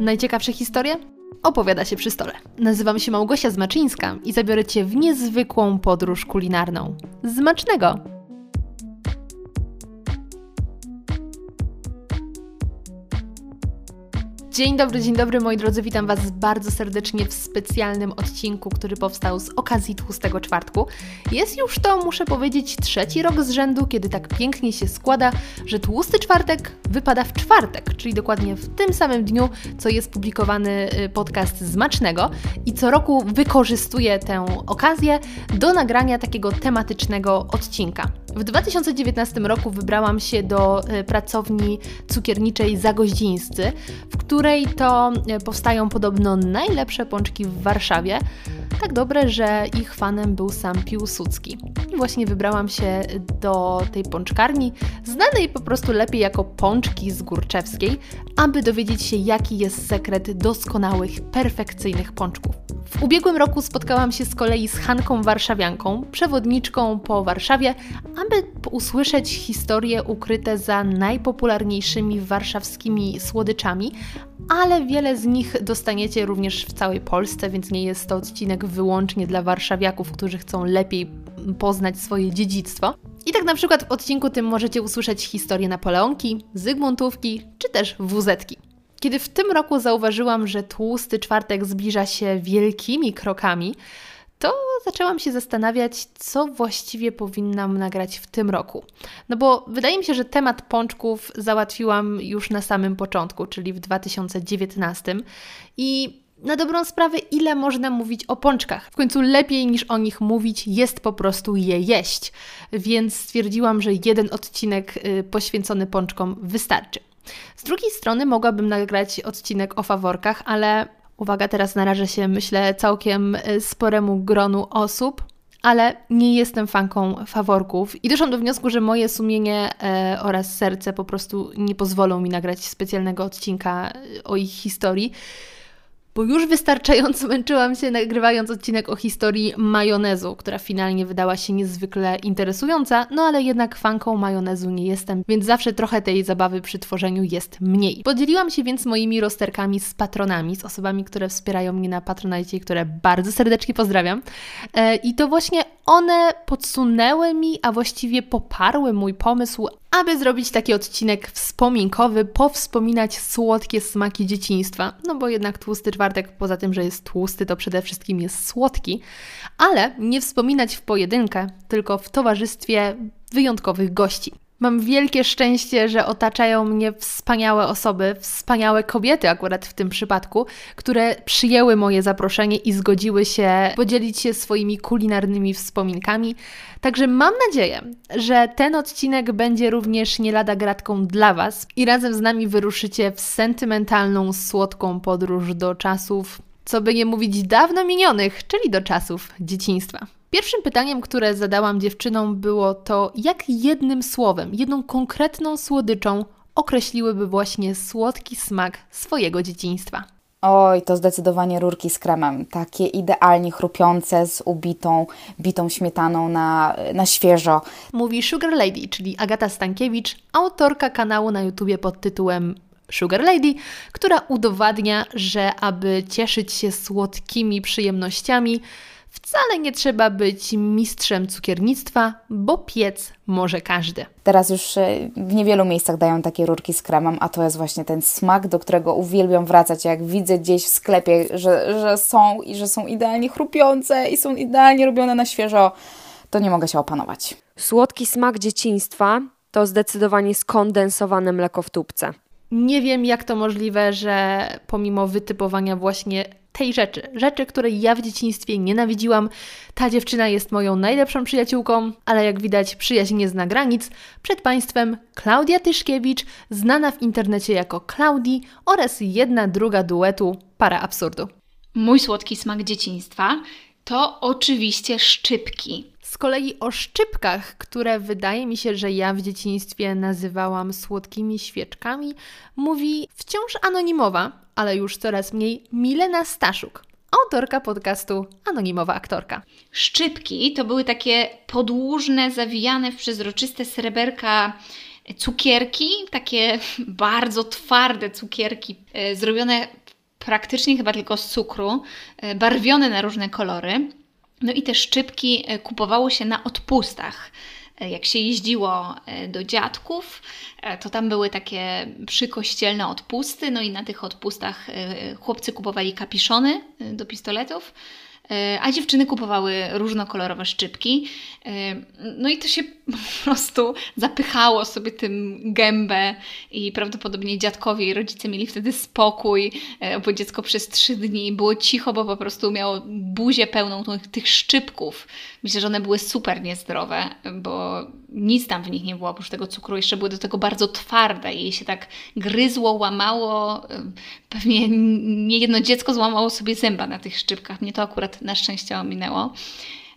Najciekawsze historie? Opowiada się przy stole. Nazywam się Małgosia Zmaczyńska i zabiorę Cię w niezwykłą podróż kulinarną. Zmacznego! Dzień dobry, dzień dobry moi drodzy, witam Was bardzo serdecznie w specjalnym odcinku, który powstał z okazji Tłustego Czwartku. Jest już to, muszę powiedzieć, trzeci rok z rzędu, kiedy tak pięknie się składa, że Tłusty Czwartek wypada w czwartek, czyli dokładnie w tym samym dniu, co jest publikowany y, podcast Zmacznego i co roku wykorzystuję tę okazję do nagrania takiego tematycznego odcinka. W 2019 roku wybrałam się do y, pracowni cukierniczej Zagoździńscy, w której której to e, powstają podobno najlepsze pączki w Warszawie. Tak dobre, że ich fanem był sam Piłsudski. I właśnie wybrałam się do tej pączkarni, znanej po prostu lepiej jako pączki z Górczewskiej, aby dowiedzieć się, jaki jest sekret doskonałych, perfekcyjnych pączków. W ubiegłym roku spotkałam się z kolei z Hanką Warszawianką, przewodniczką po Warszawie, aby usłyszeć historie ukryte za najpopularniejszymi warszawskimi słodyczami, ale wiele z nich dostaniecie również w całej Polsce, więc nie jest to odcinek wyłącznie dla warszawiaków, którzy chcą lepiej poznać swoje dziedzictwo. I tak na przykład w odcinku tym możecie usłyszeć historię Napoleonki, Zygmuntówki czy też wuzetki. Kiedy w tym roku zauważyłam, że tłusty czwartek zbliża się wielkimi krokami, to zaczęłam się zastanawiać, co właściwie powinnam nagrać w tym roku. No bo wydaje mi się, że temat pączków załatwiłam już na samym początku, czyli w 2019 i na dobrą sprawę, ile można mówić o pączkach? W końcu lepiej niż o nich mówić jest po prostu je jeść. Więc stwierdziłam, że jeden odcinek y, poświęcony pączkom wystarczy. Z drugiej strony mogłabym nagrać odcinek o faworkach, ale uwaga, teraz narażę się, myślę, całkiem y, sporemu gronu osób, ale nie jestem fanką faworków i doszłam do wniosku, że moje sumienie e, oraz serce po prostu nie pozwolą mi nagrać specjalnego odcinka y, o ich historii bo już wystarczająco męczyłam się nagrywając odcinek o historii majonezu, która finalnie wydała się niezwykle interesująca, no ale jednak fanką majonezu nie jestem, więc zawsze trochę tej zabawy przy tworzeniu jest mniej. Podzieliłam się więc moimi rozterkami z patronami, z osobami, które wspierają mnie na Patronite które bardzo serdecznie pozdrawiam. E, I to właśnie one podsunęły mi, a właściwie poparły mój pomysł, aby zrobić taki odcinek wspominkowy, powspominać słodkie smaki dzieciństwa. No bo jednak tłusty czwartek, poza tym, że jest tłusty, to przede wszystkim jest słodki, ale nie wspominać w pojedynkę, tylko w towarzystwie wyjątkowych gości. Mam wielkie szczęście, że otaczają mnie wspaniałe osoby, wspaniałe kobiety akurat w tym przypadku, które przyjęły moje zaproszenie i zgodziły się podzielić się swoimi kulinarnymi wspominkami. Także mam nadzieję, że ten odcinek będzie również nie lada gratką dla Was i razem z nami wyruszycie w sentymentalną, słodką podróż do czasów, co by nie mówić, dawno minionych, czyli do czasów dzieciństwa. Pierwszym pytaniem, które zadałam dziewczynom, było to, jak jednym słowem, jedną konkretną słodyczą określiłyby właśnie słodki smak swojego dzieciństwa. Oj, to zdecydowanie rurki z kremem. Takie idealnie chrupiące, z ubitą, bitą śmietaną na, na świeżo. Mówi Sugar Lady, czyli Agata Stankiewicz, autorka kanału na YouTubie pod tytułem Sugar Lady, która udowadnia, że aby cieszyć się słodkimi przyjemnościami, Wcale nie trzeba być mistrzem cukiernictwa, bo piec może każdy. Teraz już e, w niewielu miejscach dają takie rurki z kremem, a to jest właśnie ten smak, do którego uwielbiam wracać. Jak widzę gdzieś w sklepie, że, że są i że są idealnie chrupiące i są idealnie robione na świeżo, to nie mogę się opanować. Słodki smak dzieciństwa to zdecydowanie skondensowane mleko w tubce. Nie wiem, jak to możliwe, że pomimo wytypowania właśnie tej rzeczy, rzeczy, której ja w dzieciństwie nienawidziłam, ta dziewczyna jest moją najlepszą przyjaciółką, ale jak widać, przyjaźń nie zna granic. Przed Państwem Klaudia Tyszkiewicz, znana w internecie jako Klaudii oraz jedna druga duetu Para Absurdu. Mój słodki smak dzieciństwa to oczywiście szczypki. Z kolei o szczypkach, które wydaje mi się, że ja w dzieciństwie nazywałam słodkimi świeczkami, mówi wciąż anonimowa, ale już coraz mniej Milena Staszuk, autorka podcastu Anonimowa Aktorka. Szczypki to były takie podłużne, zawijane w przezroczyste sreberka cukierki, takie bardzo twarde cukierki, e, zrobione praktycznie chyba tylko z cukru, e, barwione na różne kolory. No i te szczypki e, kupowało się na odpustach. E, jak się jeździło do dziadków, to tam były takie przykościelne odpusty, no i na tych odpustach chłopcy kupowali kapiszony do pistoletów. E, a dziewczyny kupowały różnokolorowe szczypki. E, no i to się po prostu zapychało sobie tym gębę i prawdopodobnie dziadkowie i rodzice mieli wtedy spokój, e, bo dziecko przez trzy dni było cicho, bo po prostu miało buzię pełną tych szczypków. Myślę, że one były super niezdrowe, bo nic tam w nich nie było oprócz tego cukru. Jeszcze były do tego bardzo twarde i się tak gryzło, łamało. Pewnie nie jedno dziecko złamało sobie zęba na tych szczypkach. Mnie to akurat na szczęście ominęło.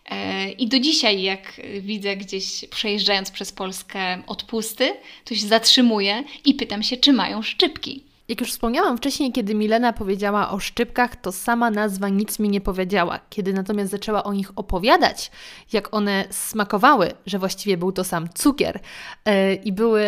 E, I do dzisiaj, jak widzę gdzieś przejeżdżając przez Polskę odpusty, to się zatrzymuję i pytam się, czy mają szczypki. Jak już wspomniałam wcześniej, kiedy Milena powiedziała o szczypkach, to sama nazwa nic mi nie powiedziała. Kiedy natomiast zaczęła o nich opowiadać, jak one smakowały, że właściwie był to sam cukier yy, i były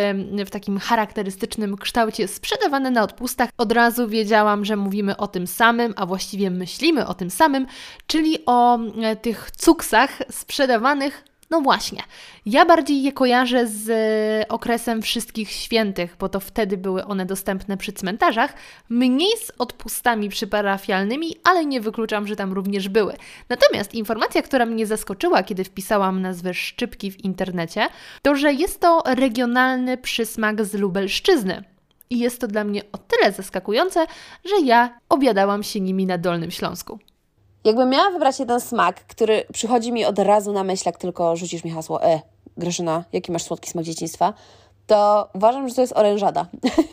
w takim charakterystycznym kształcie sprzedawane na odpustach, od razu wiedziałam, że mówimy o tym samym, a właściwie myślimy o tym samym, czyli o yy, tych cuksach sprzedawanych no właśnie, ja bardziej je kojarzę z e, okresem wszystkich świętych, bo to wtedy były one dostępne przy cmentarzach, mniej z odpustami przyparafialnymi, ale nie wykluczam, że tam również były. Natomiast informacja, która mnie zaskoczyła, kiedy wpisałam nazwę szczypki w internecie, to że jest to regionalny przysmak z Lubelszczyzny. I jest to dla mnie o tyle zaskakujące, że ja obiadałam się nimi na Dolnym Śląsku. Jakbym miała wybrać jeden smak, który przychodzi mi od razu na myśl, jak tylko rzucisz mi hasło, e, Greszyna, jaki masz słodki smak dzieciństwa, to uważam, że to jest orężada.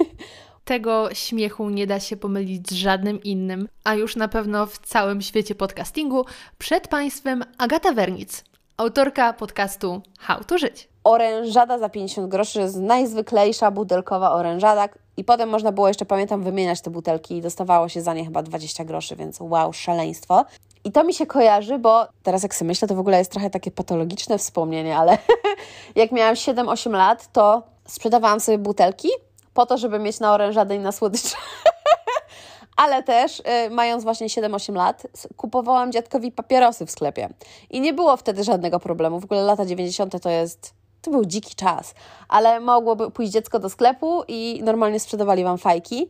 Tego śmiechu nie da się pomylić z żadnym innym, a już na pewno w całym świecie podcastingu. Przed Państwem Agata Wernic, autorka podcastu How to Żyć. Orężada za 50 groszy jest najzwyklejsza butelkowa orężada i potem można było jeszcze, pamiętam, wymieniać te butelki i dostawało się za nie chyba 20 groszy, więc wow, szaleństwo. I to mi się kojarzy, bo teraz jak sobie myślę, to w ogóle jest trochę takie patologiczne wspomnienie, ale jak miałam 7-8 lat, to sprzedawałam sobie butelki po to, żeby mieć na orężadę i na słodycze. ale też, y, mając właśnie 7-8 lat, kupowałam dziadkowi papierosy w sklepie. I nie było wtedy żadnego problemu. W ogóle lata 90. to jest to był dziki czas, ale mogłoby pójść dziecko do sklepu i normalnie sprzedawali Wam fajki,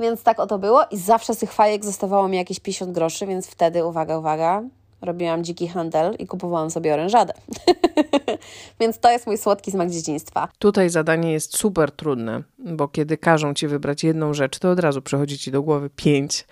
więc tak oto było i zawsze z tych fajek zostawało mi jakieś 50 groszy, więc wtedy, uwaga, uwaga, robiłam dziki handel i kupowałam sobie orężadę. Więc to jest mój słodki smak dzieciństwa. Tutaj zadanie jest super trudne, bo kiedy każą ci wybrać jedną rzecz, to od razu przychodzi ci do głowy pięć.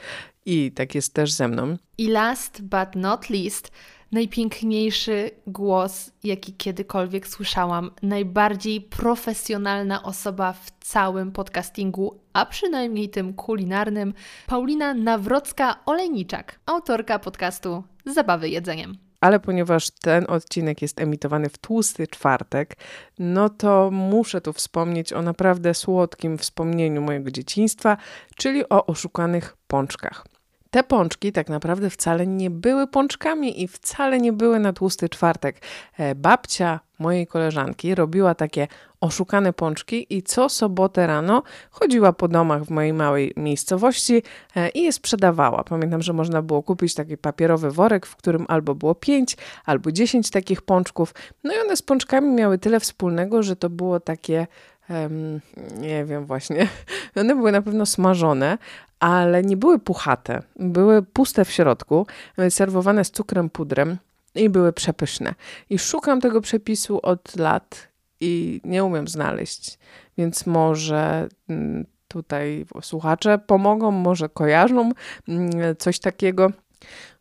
I tak jest też ze mną. I last but not least, najpiękniejszy głos, jaki kiedykolwiek słyszałam, najbardziej profesjonalna osoba w całym podcastingu, a przynajmniej tym kulinarnym, Paulina Nawrocka-Olejniczak, autorka podcastu Zabawy jedzeniem ale ponieważ ten odcinek jest emitowany w tłusty czwartek, no to muszę tu wspomnieć o naprawdę słodkim wspomnieniu mojego dzieciństwa, czyli o oszukanych pączkach. Te pączki tak naprawdę wcale nie były pączkami i wcale nie były na tłusty czwartek. E, babcia mojej koleżanki robiła takie oszukane pączki i co sobotę rano chodziła po domach w mojej małej miejscowości e, i je sprzedawała. Pamiętam, że można było kupić taki papierowy worek, w którym albo było 5, albo 10 takich pączków. No i one z pączkami miały tyle wspólnego, że to było takie nie wiem właśnie. One były na pewno smażone, ale nie były puchate. Były puste w środku, serwowane z cukrem, pudrem i były przepyszne. I szukam tego przepisu od lat i nie umiem znaleźć, więc może mm, tutaj słuchacze pomogą, może kojarzą mm, coś takiego.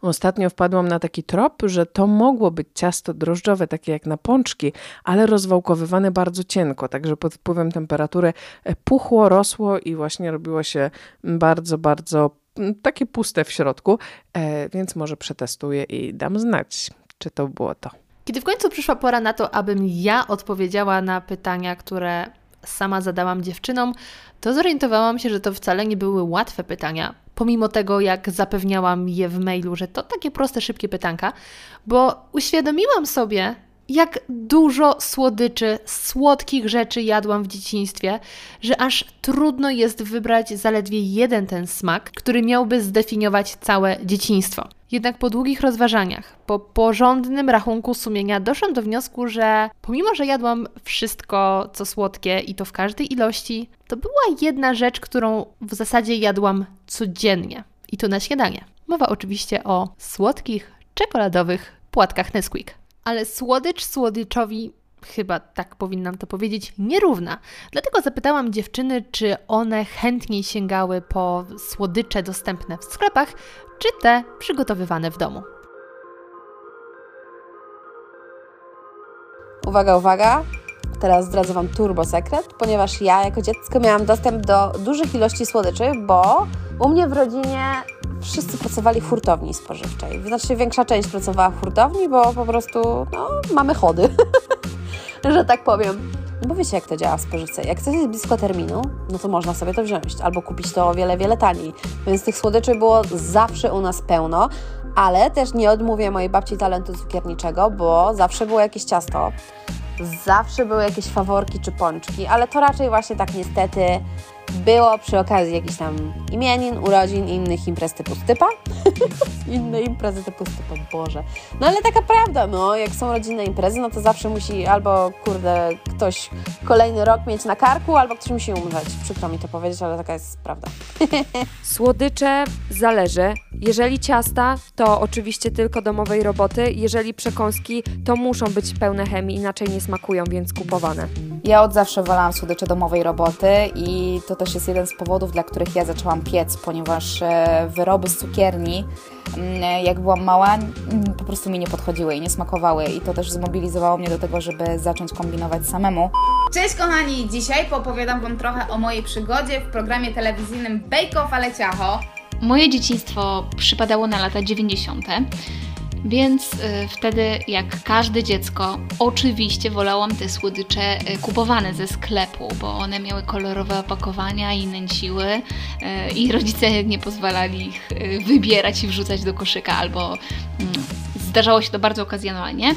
Ostatnio wpadłam na taki trop, że to mogło być ciasto drożdżowe, takie jak na pączki, ale rozwałkowywane bardzo cienko, także pod wpływem temperatury e, puchło, rosło i właśnie robiło się bardzo, bardzo takie puste w środku, e, więc może przetestuję i dam znać, czy to było to. Kiedy w końcu przyszła pora na to, abym ja odpowiedziała na pytania, które sama zadałam dziewczynom, to zorientowałam się, że to wcale nie były łatwe pytania, pomimo tego, jak zapewniałam je w mailu, że to takie proste, szybkie pytanka, bo uświadomiłam sobie, jak dużo słodyczy, słodkich rzeczy jadłam w dzieciństwie, że aż trudno jest wybrać zaledwie jeden ten smak, który miałby zdefiniować całe dzieciństwo. Jednak po długich rozważaniach, po porządnym rachunku sumienia doszłam do wniosku, że pomimo, że jadłam wszystko, co słodkie i to w każdej ilości, to była jedna rzecz, którą w zasadzie jadłam codziennie i to na śniadanie. Mowa oczywiście o słodkich, czekoladowych płatkach Nesquik. Ale słodycz słodyczowi chyba tak powinnam to powiedzieć, nierówna. Dlatego zapytałam dziewczyny, czy one chętniej sięgały po słodycze dostępne w sklepach, czy te przygotowywane w domu. Uwaga, uwaga. Teraz zdradzę Wam turbo sekret, ponieważ ja jako dziecko miałam dostęp do dużych ilości słodyczy, bo u mnie w rodzinie wszyscy pracowali w hurtowni spożywczej. Znaczy większa część pracowała w hurtowni, bo po prostu no, mamy chody, że tak powiem. Bo wiecie, jak to działa w spożywce. Jak coś jest blisko terminu, no to można sobie to wziąć albo kupić to o wiele, wiele taniej. Więc tych słodyczy było zawsze u nas pełno, ale też nie odmówię mojej babci talentu cukierniczego, bo zawsze było jakieś ciasto, zawsze były jakieś faworki czy pączki, ale to raczej właśnie tak niestety było przy okazji jakichś tam imienin, urodzin i innych imprez typu stypa. Inne imprezy typu stypa, Boże. No ale taka prawda, no, jak są rodzinne imprezy, no to zawsze musi albo, kurde, ktoś kolejny rok mieć na karku, albo ktoś musi umrzeć. Przykro mi to powiedzieć, ale taka jest prawda. Słodycze zależy. Jeżeli ciasta, to oczywiście tylko domowej roboty. Jeżeli przekąski, to muszą być pełne chemii, inaczej nie smakują, więc kupowane. Ja od zawsze wolałam słodycze domowej roboty i to też jest jeden z powodów, dla których ja zaczęłam piec, ponieważ e, wyroby z cukierni, mm, jak byłam mała, mm, po prostu mi nie podchodziły i nie smakowały i to też zmobilizowało mnie do tego, żeby zacząć kombinować samemu. Cześć kochani, dzisiaj poopowiadam Wam trochę o mojej przygodzie w programie telewizyjnym Bake Off Ale Ciacho. Moje dzieciństwo przypadało na lata 90. Więc y, wtedy, jak każde dziecko, oczywiście wolałam te słodycze y, kupowane ze sklepu, bo one miały kolorowe opakowania i nęciły, y, i rodzice nie pozwalali ich wybierać i wrzucać do koszyka, albo mm, zdarzało się to bardzo okazjonalnie.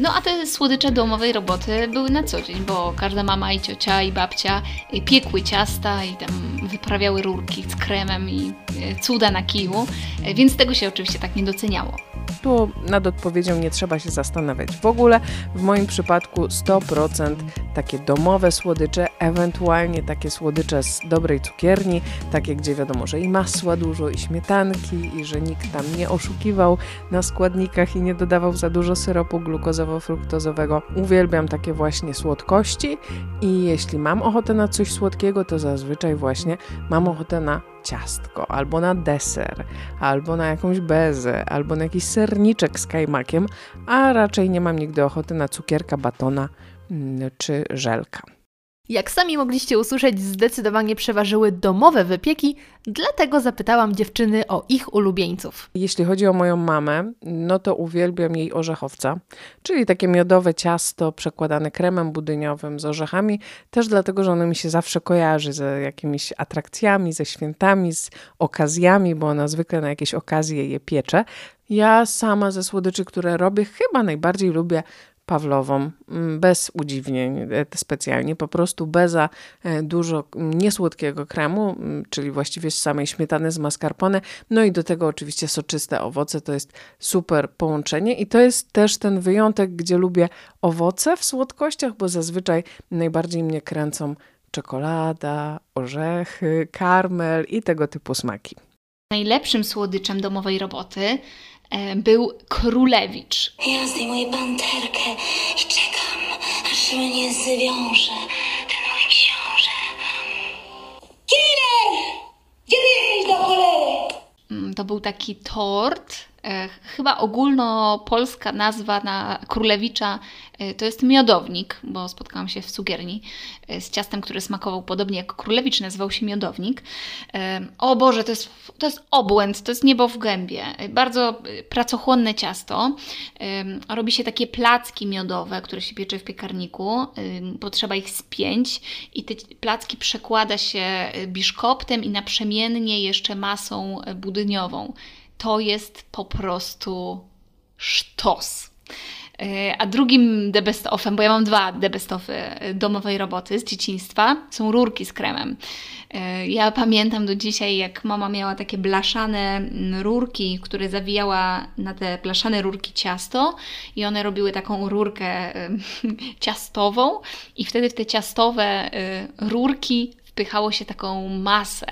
No a te słodycze domowej roboty były na co dzień, bo każda mama i ciocia i babcia piekły ciasta i tam wyprawiały rurki z kremem i cuda na kiju, więc tego się oczywiście tak nie doceniało. Tu nad odpowiedzią nie trzeba się zastanawiać. W ogóle w moim przypadku 100% takie domowe słodycze, ewentualnie takie słodycze z dobrej cukierni, takie gdzie wiadomo, że i masła dużo, i śmietanki, i że nikt tam nie oszukiwał na składnikach i nie dodawał za dużo syropu glukozowo-fruktozowego. Uwielbiam takie właśnie słodkości i jeśli mam ochotę na coś słodkiego, to zazwyczaj właśnie mam ochotę na ciastko, albo na deser, albo na jakąś bezę, albo na jakiś serniczek z kajmakiem, a raczej nie mam nigdy ochoty na cukierka, batona mm, czy żelka. Jak sami mogliście usłyszeć, zdecydowanie przeważyły domowe wypieki, dlatego zapytałam dziewczyny o ich ulubieńców. Jeśli chodzi o moją mamę, no to uwielbiam jej orzechowca, czyli takie miodowe ciasto przekładane kremem budyniowym z orzechami, też dlatego, że ono mi się zawsze kojarzy z jakimiś atrakcjami, ze świętami, z okazjami, bo ona zwykle na jakieś okazje je piecze. Ja sama ze słodyczy, które robię, chyba najbardziej lubię Pawlową, mm, bez udziwnień e, specjalnie, po prostu beza e, dużo mm, niesłodkiego kremu, mm, czyli właściwie z samej śmietany z mascarpone, no i do tego oczywiście soczyste owoce, to jest super połączenie i to jest też ten wyjątek, gdzie lubię owoce w słodkościach, bo zazwyczaj najbardziej mnie kręcą czekolada, orzechy, karmel i tego typu smaki. Najlepszym słodyczem domowej roboty był królewicz. Ja zdejmuję panterkę i czekam, aż mnie zwiąże ten mój książę. Killer! Gdzie ty jesteś do cholery? Mm, To był taki tort. E, Chyba ogólnopolska nazwa na królewicza e, to jest miodownik, bo spotkałam się w cukierni e, z ciastem, który smakował podobnie jak królewicz, nazywał się miodownik. O Boże, to jest, to jest obłęd, to jest niebo w gębie. Bardzo pracochłonne ciasto. Robi się takie placki miodowe, które się piecze w piekarniku. E, Potrzeba ich spięć i te placki przekłada się biszkoptem i naprzemiennie jeszcze masą budyniową to jest po prostu sztos. E, a drugim the best bo ja mam dwa the best offy domowej roboty z dzieciństwa, są rurki z kremem. E, ja pamiętam do dzisiaj, jak mama miała takie blaszane mm, rurki, które zawijała na te blaszane rurki ciasto i one robiły taką rurkę ciastową i wtedy w te ciastowe rurki wpychało się taką masę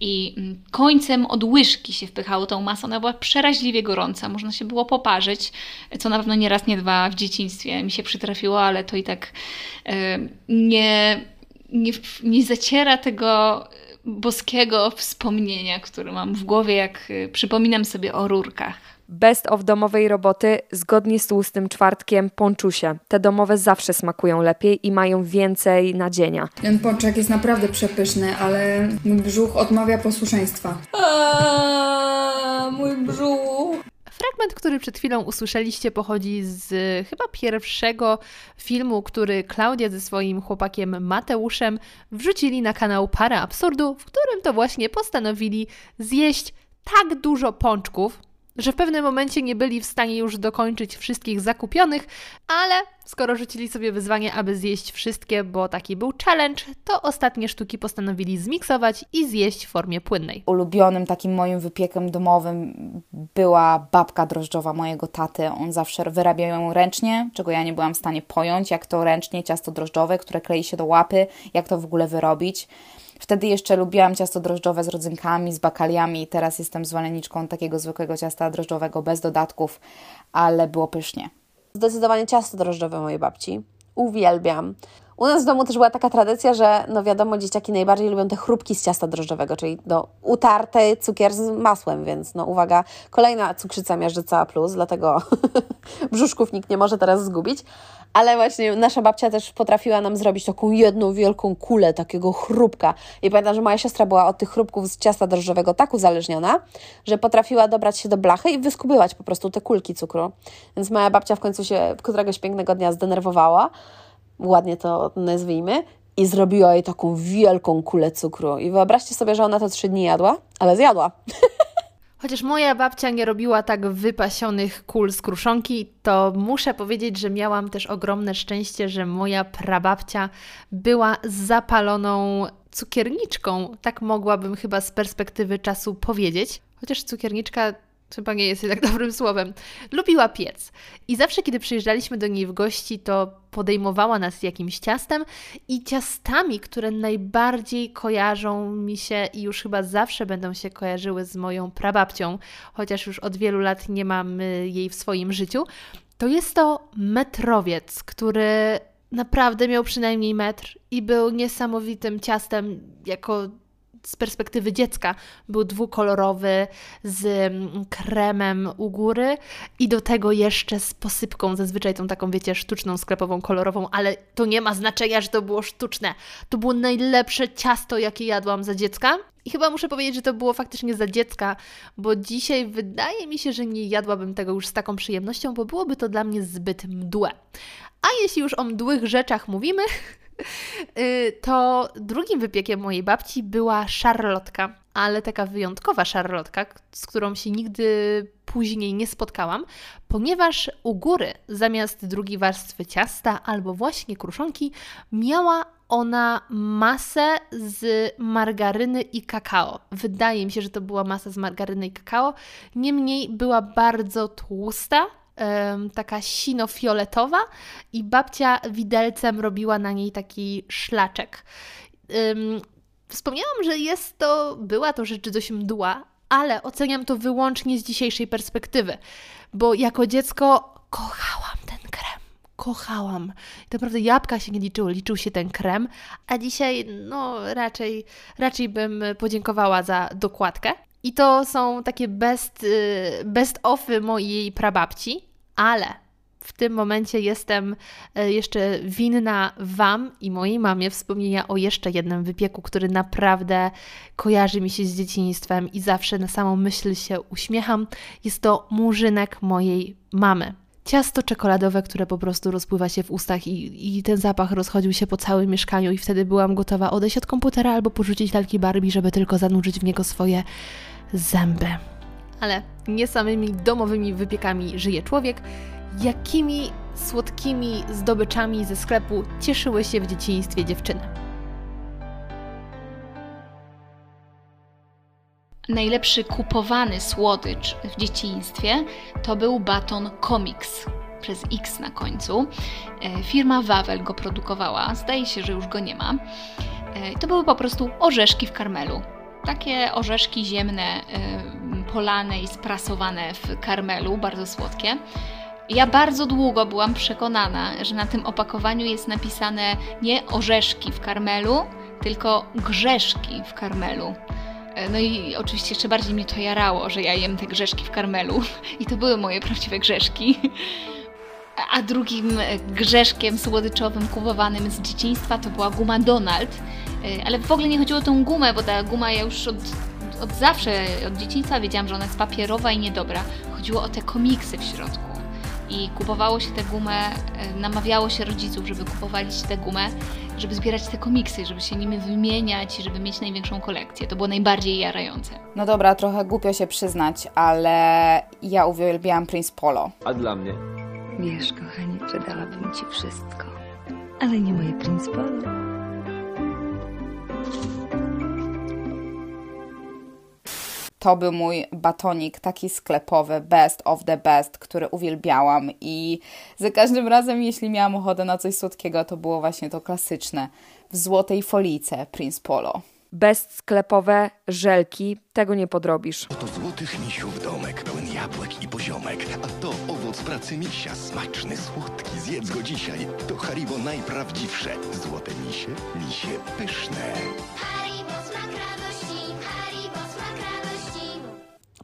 i mm, końcem od łyżki się wpychało tą masę. Ona była przeraźliwie gorąca, można się było poparzyć, co na pewno nie raz, nie dwa w dzieciństwie mi się przytrafiło, ale to i tak nie, nie, nie zaciera tego boskiego wspomnienia, które mam w głowie, jak y, przypominam sobie o rurkach. Best of domowej roboty zgodnie z tłustym czwartkiem ponczusie. Te domowe zawsze smakują lepiej i mają więcej nadzienia. Ten pączek jest naprawdę przepyszny, ale mój brzuch odmawia posłuszeństwa. Aaaa, mój brzuch. Fragment, który przed chwilą usłyszeliście, pochodzi z chyba pierwszego filmu, który Klaudia ze swoim chłopakiem Mateuszem wrzucili na kanał Para Absurdu, w którym to właśnie postanowili zjeść tak dużo pączków, że w pewnym momencie nie byli w stanie już dokończyć wszystkich zakupionych, ale skoro rzucili sobie wyzwanie, aby zjeść wszystkie, bo taki był challenge, to ostatnie sztuki postanowili zmiksować i zjeść w formie płynnej. Ulubionym takim moim wypiekiem domowym była babka drożdżowa mojego taty. On zawsze wyrabiał ją ręcznie, czego ja nie byłam w stanie pojąć, jak to ręcznie ciasto drożdżowe, które klei się do łapy, jak to w ogóle wyrobić. Wtedy jeszcze lubiłam ciasto drożdżowe z rodzynkami, z bakaliami. Teraz jestem zwolenniczką takiego zwykłego ciasta drożdżowego bez dodatków, ale było pysznie. Zdecydowanie ciasto drożdżowe mojej babci. Uwielbiam. U nas w domu też była taka tradycja, że no wiadomo, dzieciaki najbardziej lubią te chrupki z ciasta drożdżowego, czyli no, utarty cukier z masłem, więc no uwaga, kolejna cukrzyca miażdżyca plus, dlatego brzuszków nikt nie może teraz zgubić. Ale właśnie nasza babcia też potrafiła nam zrobić taką jedną wielką kulę takiego chrupka. I pamiętam, że moja siostra była od tych chrupków z ciasta drożdżowego tak uzależniona, że potrafiła dobrać się do blachy i wyskubywać po prostu te kulki cukru. Więc moja babcia w końcu się któregoś pięknego dnia zdenerwowała ładnie to nazwijmy, i zrobiła jej taką wielką kulę cukru. I wyobraźcie sobie, że ona to trzy dni jadła, ale zjadła. Chociaż moja babcia nie robiła tak wypasionych kul z kruszonki, to muszę powiedzieć, że miałam też ogromne szczęście, że moja prababcia była zapaloną cukierniczką. Tak mogłabym chyba z perspektywy czasu powiedzieć. Chociaż cukierniczka chyba nie jest tak dobrym słowem, lubiła piec. I zawsze, kiedy przyjeżdżaliśmy do niej w gości, to podejmowała nas jakimś ciastem i ciastami, które najbardziej kojarzą mi się i już chyba zawsze będą się kojarzyły z moją prababcią, chociaż już od wielu lat nie mam jej w swoim życiu, to jest to metrowiec, który naprawdę miał przynajmniej metr i był niesamowitym ciastem jako z perspektywy dziecka był dwukolorowy z mm, kremem u góry i do tego jeszcze z posypką, zazwyczaj tą taką, wiecie, sztuczną, sklepową, kolorową, ale to nie ma znaczenia, że to było sztuczne. To było najlepsze ciasto, jakie jadłam za dziecka. I chyba muszę powiedzieć, że to było faktycznie za dziecka, bo dzisiaj wydaje mi się, że nie jadłabym tego już z taką przyjemnością, bo byłoby to dla mnie zbyt mdłe. A jeśli już o mdłych rzeczach mówimy, to drugim wypiekiem mojej babci była szarlotka, ale taka wyjątkowa szarlotka, z którą się nigdy później nie spotkałam, ponieważ u góry zamiast drugiej warstwy ciasta albo właśnie kruszonki miała ona masę z margaryny i kakao. Wydaje mi się, że to była masa z margaryny i kakao, niemniej była bardzo tłusta, taka sino-fioletowa i babcia widelcem robiła na niej taki szlaczek. Wspomniałam, że jest to, była to rzecz dość mdła, ale oceniam to wyłącznie z dzisiejszej perspektywy, bo jako dziecko kochałam ten krem. Kochałam. naprawdę jabłka się nie liczyły, liczył się ten krem, a dzisiaj no raczej, raczej bym podziękowała za dokładkę. I to są takie best, y, best offy mojej prababci, ale w tym momencie jestem y, jeszcze winna Wam i mojej mamie wspomnienia o jeszcze jednym wypieku, który naprawdę kojarzy mi się z dzieciństwem i zawsze na samą myśl się uśmiecham. Jest to murzynek mojej mamy. Ciasto czekoladowe, które po prostu rozpływa się w ustach i, i ten zapach rozchodził się po całym mieszkaniu i wtedy byłam gotowa odejść od komputera albo porzucić lalki Barbie, żeby tylko zanurzyć w niego swoje zęby. Ale nie samymi domowymi wypiekami żyje człowiek, jakimi słodkimi zdobyczami ze sklepu cieszyły się w dzieciństwie dziewczyny. Najlepszy kupowany słodycz w dzieciństwie to był baton Comics przez X na końcu. E, firma Wawel go produkowała, zdaje się, że już go nie ma. E, to były po prostu orzeszki w karmelu. Takie orzeszki ziemne, e, polane i sprasowane w karmelu, bardzo słodkie. Ja bardzo długo byłam przekonana, że na tym opakowaniu jest napisane nie orzeszki w karmelu, tylko grzeszki w karmelu. No i oczywiście jeszcze bardziej mnie to jarało, że ja jem te grzeszki w karmelu. I to były moje prawdziwe grzeszki. A drugim grzeszkiem słodyczowym kupowanym z dzieciństwa to była guma Donald. Ale w ogóle nie chodziło o tą gumę, bo ta guma ja już od, od zawsze, od dzieciństwa wiedziałam, że ona jest papierowa i niedobra. Chodziło o te komiksy w środku i kupowało się tę gumę, e, namawiało się rodziców, żeby kupowali się tę gumę, żeby zbierać te komiksy, żeby się nimi wymieniać, żeby mieć największą kolekcję. To było najbardziej jarające. No dobra, trochę głupio się przyznać, ale ja uwielbiałam Prince Polo. A dla mnie? Wiesz, kochanie, przedałabym Ci wszystko, ale nie moje Prince Polo. To był mój batonik taki sklepowy, best of the best, który uwielbiałam i za każdym razem, jeśli miałam ochotę na coś słodkiego, to było właśnie to klasyczne w złotej folice Prince Polo. Best sklepowe żelki, tego nie podrobisz. Oto złotych misiów domek, pełen jabłek i poziomek, a to owoc pracy misia, smaczny, słodki, zjedz go dzisiaj. To Haribo najprawdziwsze, złote misie, misie pyszne.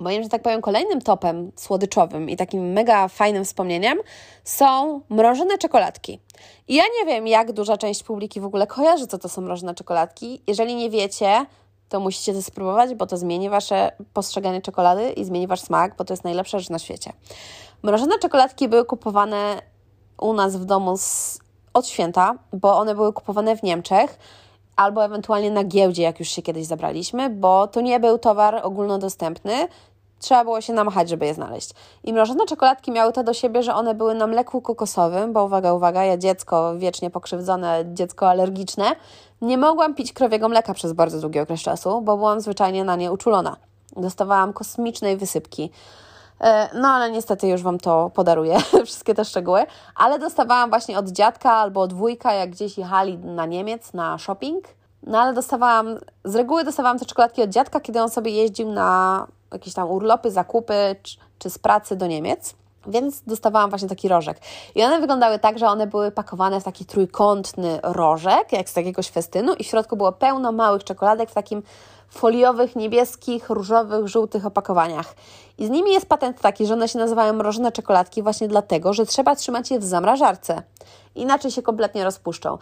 Moim, że tak powiem, kolejnym topem słodyczowym i takim mega fajnym wspomnieniem są mrożone czekoladki. I ja nie wiem, jak duża część publiki w ogóle kojarzy, co to są mrożone czekoladki. Jeżeli nie wiecie, to musicie to spróbować, bo to zmieni Wasze postrzeganie czekolady i zmieni Wasz smak, bo to jest najlepsza rzecz na świecie. Mrożone czekoladki były kupowane u nas w domu z, od święta, bo one były kupowane w Niemczech albo ewentualnie na giełdzie, jak już się kiedyś zabraliśmy, bo to nie był towar ogólnodostępny, trzeba było się namachać, żeby je znaleźć. I mrożone czekoladki miały to do siebie, że one były na mleku kokosowym, bo uwaga, uwaga, ja dziecko wiecznie pokrzywdzone, dziecko alergiczne, nie mogłam pić krowiego mleka przez bardzo długi okres czasu, bo byłam zwyczajnie na nie uczulona. Dostawałam kosmicznej wysypki. E, no ale niestety już Wam to podaruję, wszystkie te szczegóły. Ale dostawałam właśnie od dziadka albo od wujka, jak gdzieś jechali na Niemiec, na shopping. No ale dostawałam, z reguły dostawałam te czekoladki od dziadka, kiedy on sobie jeździł na jakieś tam urlopy, zakupy czy, czy z pracy do Niemiec. Więc dostawałam właśnie taki rożek. I one wyglądały tak, że one były pakowane w taki trójkątny rożek, jak z jakiegoś festynu, i w środku było pełno małych czekoladek w takim foliowych, niebieskich, różowych, żółtych opakowaniach. I z nimi jest patent taki, że one się nazywają mrożone czekoladki właśnie dlatego, że trzeba trzymać je w zamrażarce. Inaczej się kompletnie rozpuszczą.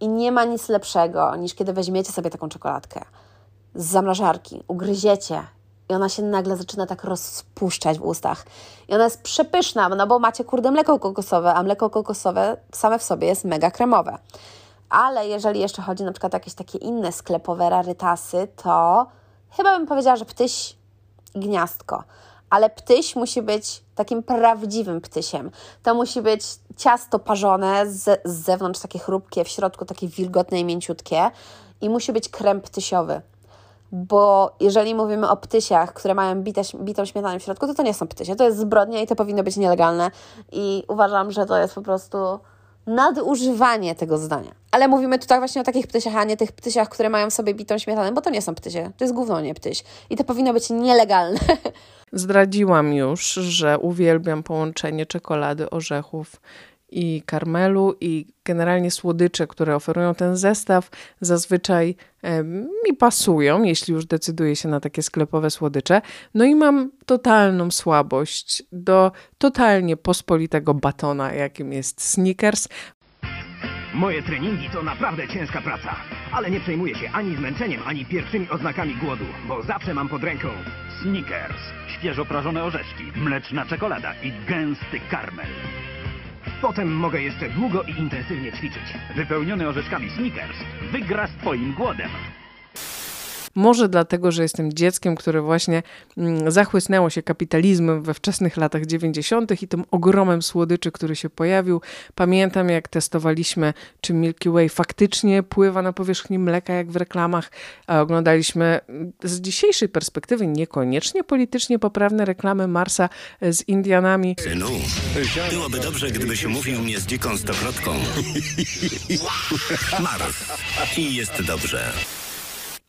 I nie ma nic lepszego, niż kiedy weźmiecie sobie taką czekoladkę z zamrażarki, ugryziecie i ona się nagle zaczyna tak rozpuszczać w ustach. I ona jest przepyszna, no bo macie kurde mleko kokosowe, a mleko kokosowe same w sobie jest mega kremowe. Ale jeżeli jeszcze chodzi na przykład o jakieś takie inne sklepowe rarytasy, to chyba bym powiedziała, że ptyś gniazdko. Ale ptyś musi być takim prawdziwym ptysiem. To musi być ciasto parzone, z, z zewnątrz takie chrupkie, w środku takie wilgotne i mięciutkie i musi być krem ptysiowy bo jeżeli mówimy o ptysiach, które mają bite, bitą śmietanę w środku, to to nie są ptysie, to jest zbrodnia i to powinno być nielegalne i uważam, że to jest po prostu nadużywanie tego zdania. Ale mówimy tutaj właśnie o takich ptysiach, a nie tych ptysiach, które mają w sobie bitą śmietanę, bo to nie są ptysie, to jest gówno, nie ptyś. I to powinno być nielegalne. Zdradziłam już, że uwielbiam połączenie czekolady, orzechów i karmelu i generalnie słodycze, które oferują ten zestaw, zazwyczaj mi pasują, jeśli już decyduję się na takie sklepowe słodycze. No i mam totalną słabość do totalnie pospolitego batona, jakim jest Snickers. Moje treningi to naprawdę ciężka praca, ale nie przejmuję się ani zmęczeniem, ani pierwszymi oznakami głodu, bo zawsze mam pod ręką Snickers, świeżo prażone orzeszki, mleczna czekolada i gęsty karmel. Potem mogę jeszcze długo i intensywnie ćwiczyć. Wypełniony orzeszkami Snickers wygra z Twoim głodem. Może dlatego, że jestem dzieckiem, które właśnie mm, zachłysnęło się kapitalizmem we wczesnych latach 90. i tym ogromem słodyczy, który się pojawił. Pamiętam, jak testowaliśmy, czy Milky Way faktycznie pływa na powierzchni mleka, jak w reklamach. A oglądaliśmy mm, z dzisiejszej perspektywy niekoniecznie politycznie poprawne reklamy Marsa z Indianami. Synu, byłoby dobrze, gdybyś umówił mnie z dziką stokrotką. Mars. I jest dobrze.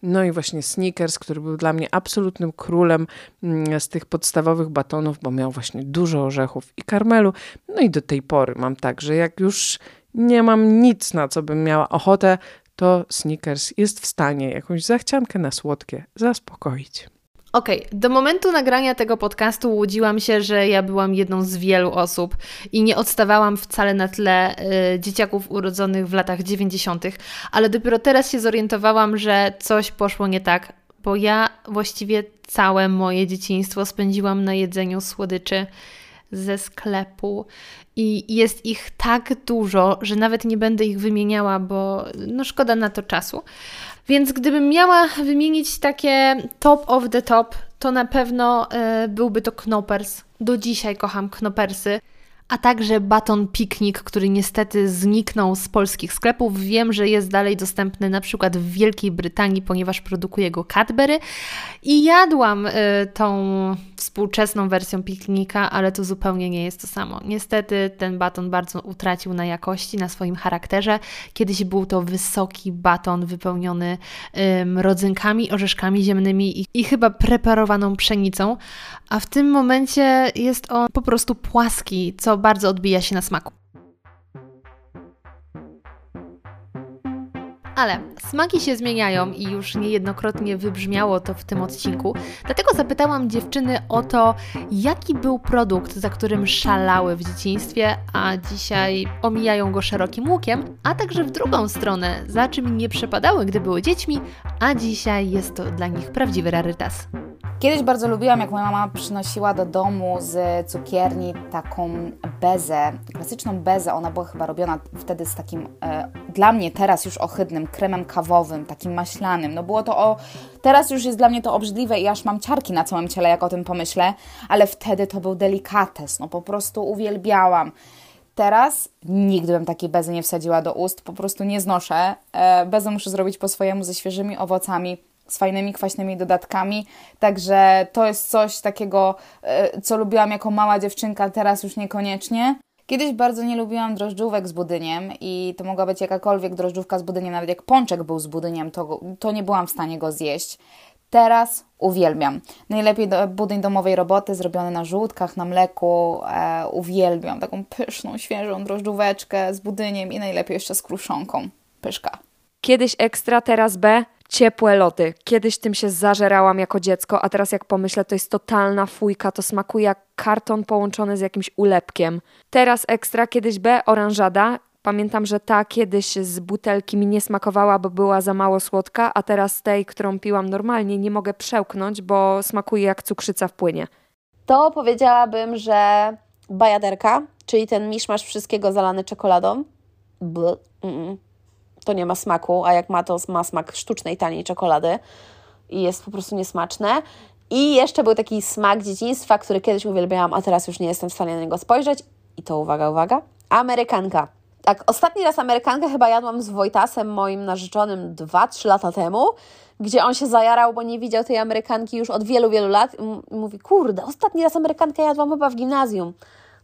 No i właśnie Snickers, który był dla mnie absolutnym królem mm, z tych podstawowych batonów, bo miał właśnie dużo orzechów i karmelu. No i do tej pory mam tak, że jak już nie mam nic, na co bym miała ochotę, to Snickers jest w stanie jakąś zachciankę na słodkie zaspokoić. Okej, okay. do momentu nagrania tego podcastu łudziłam się, że ja byłam jedną z wielu osób i nie odstawałam wcale na tle y, dzieciaków urodzonych w latach 90., ale dopiero teraz się zorientowałam, że coś poszło nie tak, bo ja właściwie całe moje dzieciństwo spędziłam na jedzeniu słodyczy ze sklepu i jest ich tak dużo, że nawet nie będę ich wymieniała, bo no szkoda na to czasu. Więc gdybym miała wymienić takie top of the top, to na pewno y, byłby to Knoppers. Do dzisiaj kocham Knoppersy a także baton piknik, który niestety zniknął z polskich sklepów. Wiem, że jest dalej dostępny na przykład w Wielkiej Brytanii, ponieważ produkuje go Cadbury i jadłam y, tą współczesną wersją piknika, ale to zupełnie nie jest to samo. Niestety ten baton bardzo utracił na jakości, na swoim charakterze. Kiedyś był to wysoki baton wypełniony y, rodzynkami, orzeszkami ziemnymi i, i chyba preparowaną pszenicą, a w tym momencie jest on po prostu płaski, co bardzo odbija się na smaku. Ale smaki się zmieniają i już niejednokrotnie wybrzmiało to w tym odcinku. Dlatego zapytałam dziewczyny o to, jaki był produkt, za którym szalały w dzieciństwie, a dzisiaj omijają go szerokim łukiem, a także w drugą stronę, za czym nie przepadały, gdy były dziećmi, a dzisiaj jest to dla nich prawdziwy rarytas. Kiedyś bardzo lubiłam, jak moja mama przynosiła do domu z cukierni taką bezę, klasyczną bezę. Ona była chyba robiona wtedy z takim, e, dla mnie teraz już ohydnym, kremem kawowym, takim maślanym. No było to o... Teraz już jest dla mnie to obrzydliwe i aż mam ciarki na całym ciele, jak o tym pomyślę, ale wtedy to był delikates, no po prostu uwielbiałam. Teraz nigdy bym takiej bezy nie wsadziła do ust, po prostu nie znoszę. E, bezę muszę zrobić po swojemu ze świeżymi owocami, z fajnymi, kwaśnymi dodatkami. Także to jest coś takiego, e, co lubiłam jako mała dziewczynka, teraz już niekoniecznie. Kiedyś bardzo nie lubiłam drożdżówek z budyniem i to mogła być jakakolwiek drożdżówka z budyniem, nawet jak pączek był z budyniem, to, to nie byłam w stanie go zjeść. Teraz uwielbiam. Najlepiej do, budyń domowej roboty zrobiony na żółtkach, na mleku. E, uwielbiam taką pyszną, świeżą drożdżóweczkę z budyniem i najlepiej jeszcze z kruszonką. Pyszka. Kiedyś ekstra, teraz B ciepłe loty. Kiedyś tym się zażerałam jako dziecko, a teraz jak pomyślę, to jest totalna fujka, to smakuje jak karton połączony z jakimś ulepkiem. Teraz ekstra, kiedyś B, oranżada. Pamiętam, że ta kiedyś z butelki mi nie smakowała, bo była za mało słodka, a teraz tej, którą piłam normalnie, nie mogę przełknąć, bo smakuje jak cukrzyca w płynie. To powiedziałabym, że bajaderka, czyli ten miszmasz wszystkiego zalany czekoladą. Bl, mm -mm to nie ma smaku, a jak ma, to ma smak sztucznej, taniej czekolady i jest po prostu niesmaczne. I jeszcze był taki smak dzieciństwa, który kiedyś uwielbiałam, a teraz już nie jestem w stanie na niego spojrzeć. I to uwaga, uwaga, amerykanka. Tak, ostatni raz amerykankę chyba jadłam z Wojtasem, moim narzeczonym, 2-3 lata temu, gdzie on się zajarał, bo nie widział tej amerykanki już od wielu, wielu lat. I mówi, kurde, ostatni raz amerykankę jadłam chyba w gimnazjum.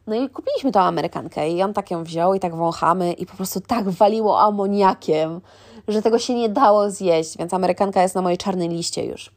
No i kupiliśmy tą Amerykankę i on tak ją wziął i tak wąchamy i po prostu tak waliło amoniakiem, że tego się nie dało zjeść, więc Amerykanka jest na mojej czarnej liście już.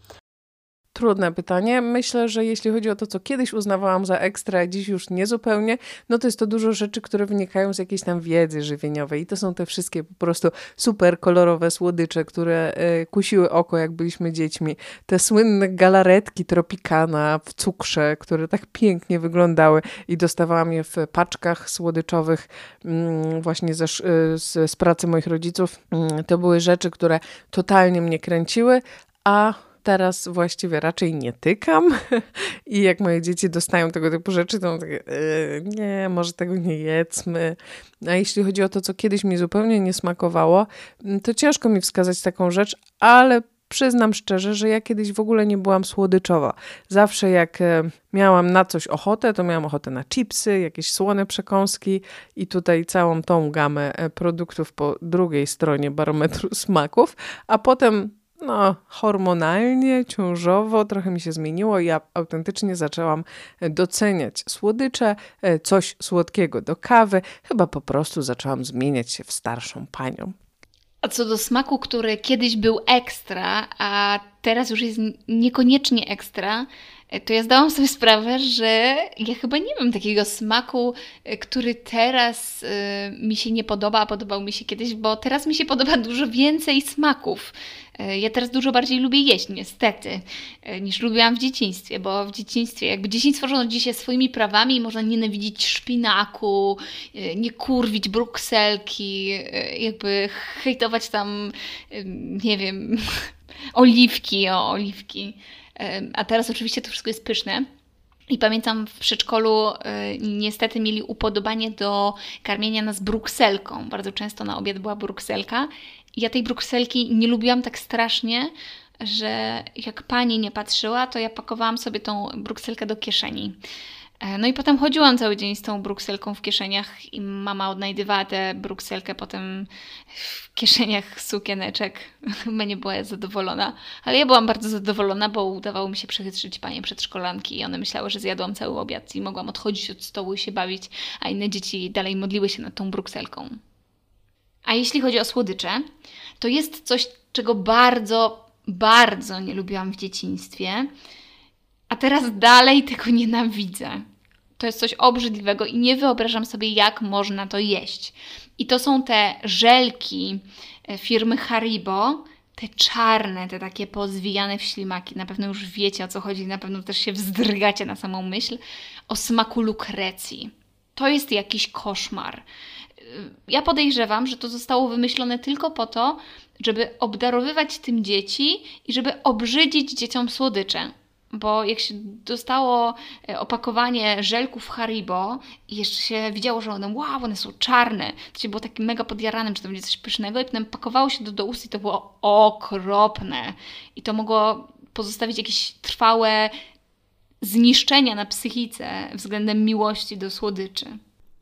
Trudne pytanie. Myślę, że jeśli chodzi o to, co kiedyś uznawałam za ekstra, a dziś już niezupełnie, no to jest to dużo rzeczy, które wynikają z jakiejś tam wiedzy żywieniowej. I to są te wszystkie po prostu super kolorowe słodycze, które e, kusiły oko, jak byliśmy dziećmi. Te słynne galaretki Tropicana w cukrze, które tak pięknie wyglądały i dostawałam je w paczkach słodyczowych mm, właśnie ze, z, z pracy moich rodziców. Mm, to były rzeczy, które totalnie mnie kręciły, a teraz właściwie raczej nie tykam i jak moje dzieci dostają tego typu rzeczy, to takie, yy, nie, może tego nie jedzmy. A jeśli chodzi o to, co kiedyś mi zupełnie nie smakowało, mm, to ciężko mi wskazać taką rzecz, ale przyznam szczerze, że ja kiedyś w ogóle nie byłam słodyczowa. Zawsze jak e, miałam na coś ochotę, to miałam ochotę na chipsy, jakieś słone przekąski i tutaj całą tą gamę e, produktów po drugiej stronie barometru smaków, a potem no, hormonalnie, ciążowo trochę mi się zmieniło ja autentycznie zaczęłam e, doceniać słodycze, coś słodkiego do kawy. Chyba po prostu zaczęłam zmieniać się w starszą panią. A co do smaku, który kiedyś był ekstra, a teraz już jest niekoniecznie ekstra, e, to ja zdałam sobie sprawę, że ja chyba nie mam takiego smaku, e, który teraz y, mi się nie podoba, a podobał mi się kiedyś, bo teraz mi się podoba dużo więcej smaków. E, ja teraz dużo bardziej lubię jeść, niestety, e, niż lubiłam w dzieciństwie, bo w dzieciństwie, jakby dzieciństwo rządzi się swoimi prawami można nienawidzić szpinaku, e, nie kurwić brukselki, jakby hejtować tam, nie wiem, oliwki, o oliwki. A teraz oczywiście to wszystko jest pyszne. I pamiętam w przedszkolu y, niestety mieli upodobanie do karmienia nas brukselką. Bardzo często na obiad była brukselka ja tej brukselki nie lubiłam tak strasznie, że jak pani nie patrzyła, to ja pakowałam sobie tą brukselkę do kieszeni. E, no i potem chodziłam cały dzień z tą brukselką w kieszeniach i mama odnajdywała tę brukselkę potem w kieszeniach sukieneczek. Chyba nie była zadowolona, ale ja byłam bardzo zadowolona, bo udawało mi się przechytrzyć panie przedszkolanki i one myślały, że zjadłam cały obiad i mogłam odchodzić od stołu i się bawić, a inne dzieci dalej modliły się nad tą brukselką. A jeśli chodzi o słodycze, to jest coś, czego bardzo, bardzo nie lubiłam w dzieciństwie, a teraz dalej tego nienawidzę. To jest coś obrzydliwego i nie wyobrażam sobie, jak można to jeść. I to są te żelki e, firmy Haribo, te czarne, te takie pozwijane w ślimaki. Na pewno już wiecie o co chodzi, na pewno też się wzdrygacie na samą myśl o smaku lukrecji. To jest jakiś koszmar ja podejrzewam, że to zostało wymyślone tylko po to, żeby obdarowywać tym dzieci i żeby obrzydzić dzieciom słodycze. Bo jak się dostało e, opakowanie żelków Haribo i jeszcze się widziało, że one, wow, one są czarne, to się było takim mega podjaranym, że to będzie coś pysznego i potem pakowało się do, do ust i to było okropne. I to mogło pozostawić jakieś trwałe zniszczenia na psychice względem miłości do słodyczy.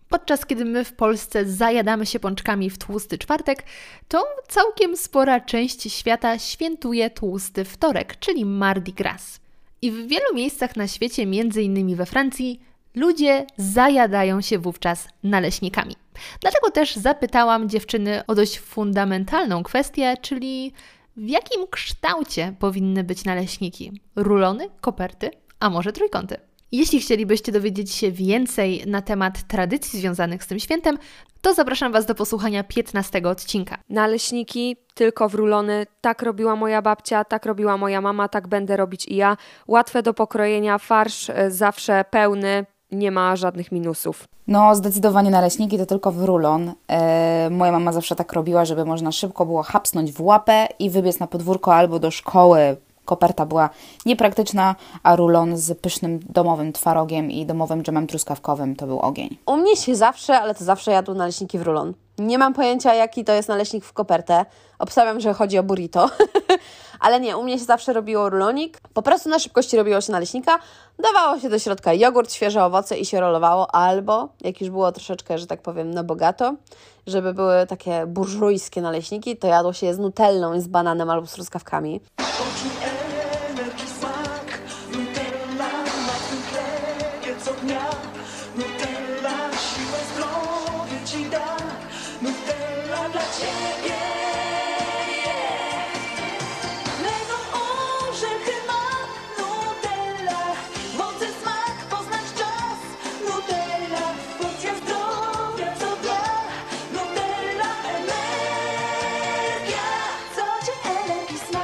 Podczas kiedy my w Polsce zajadamy się pączkami w tłusty czwartek, to całkiem spora część świata świętuje tłusty wtorek, czyli Mardi Gras. I w wielu miejscach na świecie, między innymi we Francji, ludzie zajadają się wówczas naleśnikami. Dlatego też zapytałam dziewczyny o dość fundamentalną kwestię, czyli w jakim kształcie powinny być naleśniki? Rulony, koperty, a może trójkąty? Jeśli chcielibyście dowiedzieć się więcej na temat tradycji związanych z tym świętem, to zapraszam Was do posłuchania 15 odcinka. Naleśniki tylko w rulony. Tak robiła moja babcia, tak robiła moja mama, tak będę robić i ja. Łatwe do pokrojenia, farsz e, zawsze pełny, nie ma żadnych minusów. No, zdecydowanie naleśniki to tylko w rulon. E, moja mama zawsze tak robiła, żeby można szybko było hapsnąć w łapę i wybiec na podwórko albo do szkoły koperta była niepraktyczna, a rulon z pysznym domowym twarogiem i domowym dżemem truskawkowym to był ogień. U mnie się zawsze, ale to zawsze jadł naleśniki w rulon. Nie mam pojęcia, jaki to jest naleśnik w kopertę. Obstawiam, że chodzi o burrito. ale nie, u mnie się zawsze robiło rulonik. Po prostu na szybkości robiło się naleśnika, dawało się do środka jogurt, świeże owoce i się rolowało, albo jak już było troszeczkę, że tak powiem, na bogato, żeby były takie burżujskie naleśniki, to jadło się je z nutellą i z bananem albo z truskawkami.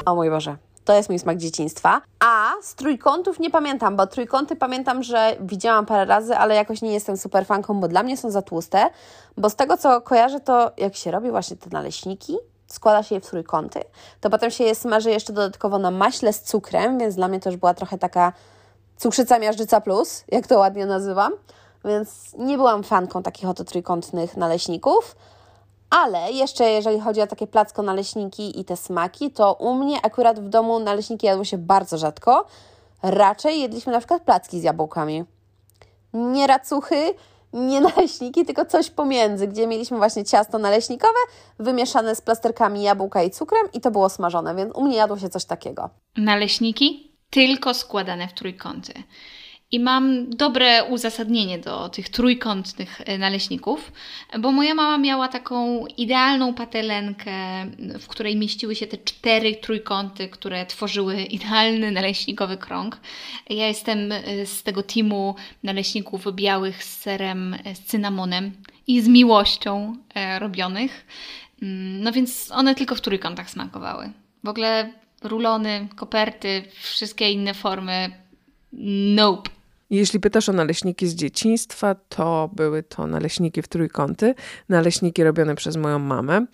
O mój Boże. To jest mój smak dzieciństwa. A z trójkątów nie pamiętam, bo trójkąty pamiętam, że widziałam parę razy, ale jakoś nie jestem super fanką, bo dla mnie są za tłuste. Bo z tego co kojarzę, to jak się robi właśnie te naleśniki, składa się je w trójkąty, to potem się je smaży jeszcze dodatkowo na maśle z cukrem, więc dla mnie już była trochę taka cukrzyca miażdżyca plus, jak to ładnie nazywam. Więc nie byłam fanką takich oto trójkątnych naleśników Ale jeszcze jeżeli chodzi o takie placko naleśniki i te smaki, to u mnie akurat w domu naleśniki jadło się bardzo rzadko. Raczej jedliśmy na przykład placki z jabłkami. Nie racuchy, nie naleśniki, tylko coś pomiędzy, gdzie mieliśmy właśnie ciasto naleśnikowe wymieszane z plasterkami jabłka i cukrem i to było smażone, więc u mnie jadło się coś takiego. Naleśniki tylko składane w trójkąty. I mam dobre uzasadnienie do tych trójkątnych e, naleśników, bo moja mama miała taką idealną patelenkę, w której mieściły się te cztery trójkąty, które tworzyły idealny naleśnikowy krąg. Ja jestem e, z tego teamu naleśników białych z serem, e, z cynamonem i z miłością robionych. Mm, no więc one tylko w trójkątach smakowały. W ogóle rulony, koperty, wszystkie inne formy nope. Jeśli pytasz o naleśniki z dzieciństwa, to były to naleśniki w trójkąty, naleśniki robione przez moją mamę e,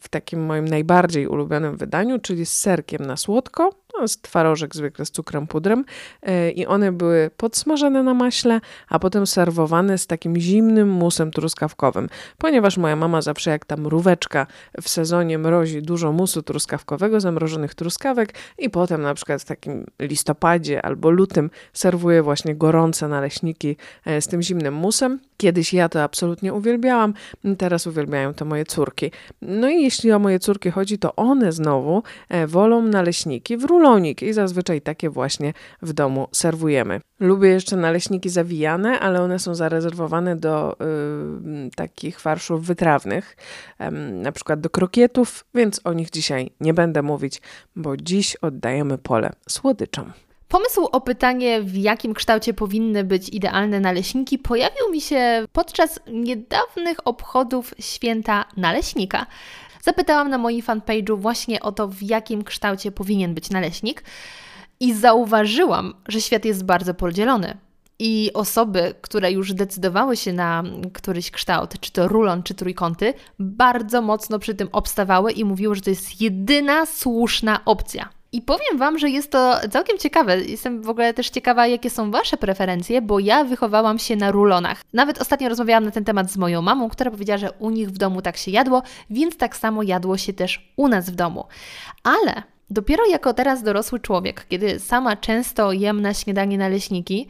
w takim moim najbardziej ulubionym wydaniu, czyli z serkiem na słodko no, z twarożek zwykle z cukrem pudrem e, i one były podsmażane na maśle, a potem serwowane z takim zimnym musem truskawkowym. Ponieważ moja mama zawsze jak tam mróweczka w sezonie mrozi dużo musu truskawkowego, zamrożonych truskawek i potem na przykład w takim listopadzie albo lutym serwuje właśnie gorące naleśniki e, z tym zimnym musem. Kiedyś ja to absolutnie uwielbiałam, teraz uwielbiają to moje córki. No i jeśli o moje córki chodzi, to one znowu e, wolą naleśniki w i zazwyczaj takie właśnie w domu serwujemy. Lubię jeszcze naleśniki zawijane, ale one są zarezerwowane do y, takich farszów wytrawnych, y, na przykład do krokietów, więc o nich dzisiaj nie będę mówić, bo dziś oddajemy pole słodyczom. Pomysł o pytanie, w jakim kształcie powinny być idealne naleśniki, pojawił mi się podczas niedawnych obchodów święta naleśnika. Zapytałam na moim fanpage'u właśnie o to, w jakim kształcie powinien być naleśnik i zauważyłam, że świat jest bardzo podzielony. I osoby, które już decydowały się na któryś kształt, czy to rulon, czy trójkąty, bardzo mocno przy tym obstawały i mówiły, że to jest jedyna słuszna opcja. I powiem Wam, że jest to całkiem ciekawe. Jestem w ogóle też ciekawa, jakie są Wasze preferencje, bo ja wychowałam się na rulonach. Nawet ostatnio rozmawiałam na ten temat z moją mamą, która powiedziała, że u nich w domu tak się jadło, więc tak samo jadło się też u nas w domu. Ale dopiero jako teraz dorosły człowiek, kiedy sama często jem na śniadanie naleśniki,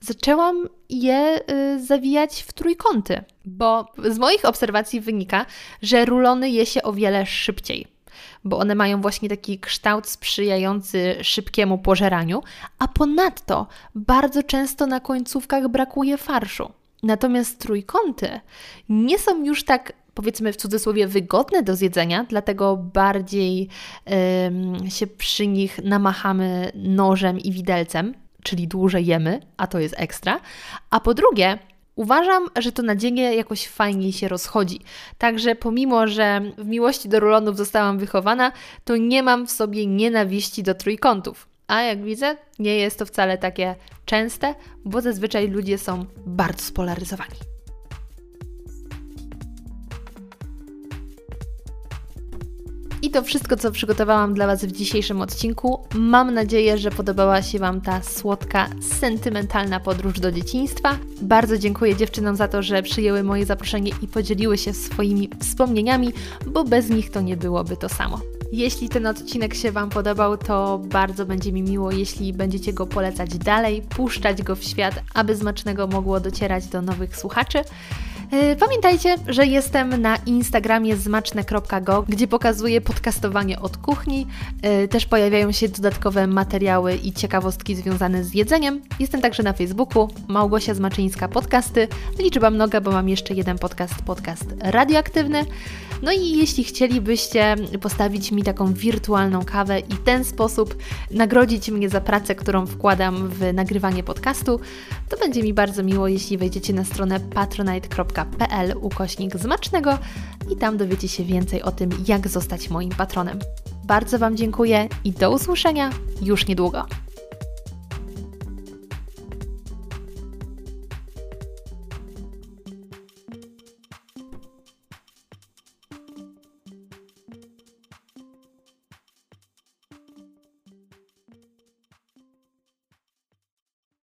zaczęłam je y, zawijać w trójkąty, bo z moich obserwacji wynika, że rulony je się o wiele szybciej bo one mają właśnie taki kształt sprzyjający szybkiemu pożeraniu, a ponadto bardzo często na końcówkach brakuje farszu. Natomiast trójkąty nie są już tak powiedzmy w cudzysłowie wygodne do zjedzenia, dlatego bardziej się przy nich namachamy nożem i widelcem, czyli dłużej jemy, a to jest ekstra. A po drugie, Uważam, że to nadzienie jakoś fajniej się rozchodzi. Także pomimo, że w miłości do rulonów zostałam wychowana, to nie mam w sobie nienawiści do trójkątów. A jak widzę, nie jest to wcale takie częste, bo zazwyczaj ludzie są bardzo spolaryzowani. I to wszystko, co przygotowałam dla Was w dzisiejszym odcinku. Mam nadzieję, że podobała się Wam ta słodka, sentymentalna podróż do dzieciństwa. Bardzo dziękuję dziewczynom za to, że przyjęły moje zaproszenie i podzieliły się swoimi wspomnieniami, bo bez nich to nie byłoby to samo. Jeśli ten odcinek się Wam podobał, to bardzo będzie mi miło, jeśli będziecie go polecać dalej, puszczać go w świat, aby Smacznego mogło docierać do nowych słuchaczy. E, pamiętajcie, że jestem na Instagramie zmaczne.go, gdzie pokazuję podcastowanie od kuchni. E, też pojawiają się dodatkowe materiały i ciekawostki związane z jedzeniem. Jestem także na Facebooku Małgosia Zmaczyńska Podcasty. Liczba mnoga, bo mam jeszcze jeden podcast, podcast radioaktywny. No i jeśli chcielibyście postawić mi taką wirtualną kawę i w ten sposób nagrodzić mnie za pracę, którą wkładam w nagrywanie podcastu, to będzie mi bardzo miło, jeśli wejdziecie na stronę patronite.pl ukośnik zmacznego i tam dowiecie się więcej o tym, jak zostać moim patronem. Bardzo Wam dziękuję i do usłyszenia już niedługo.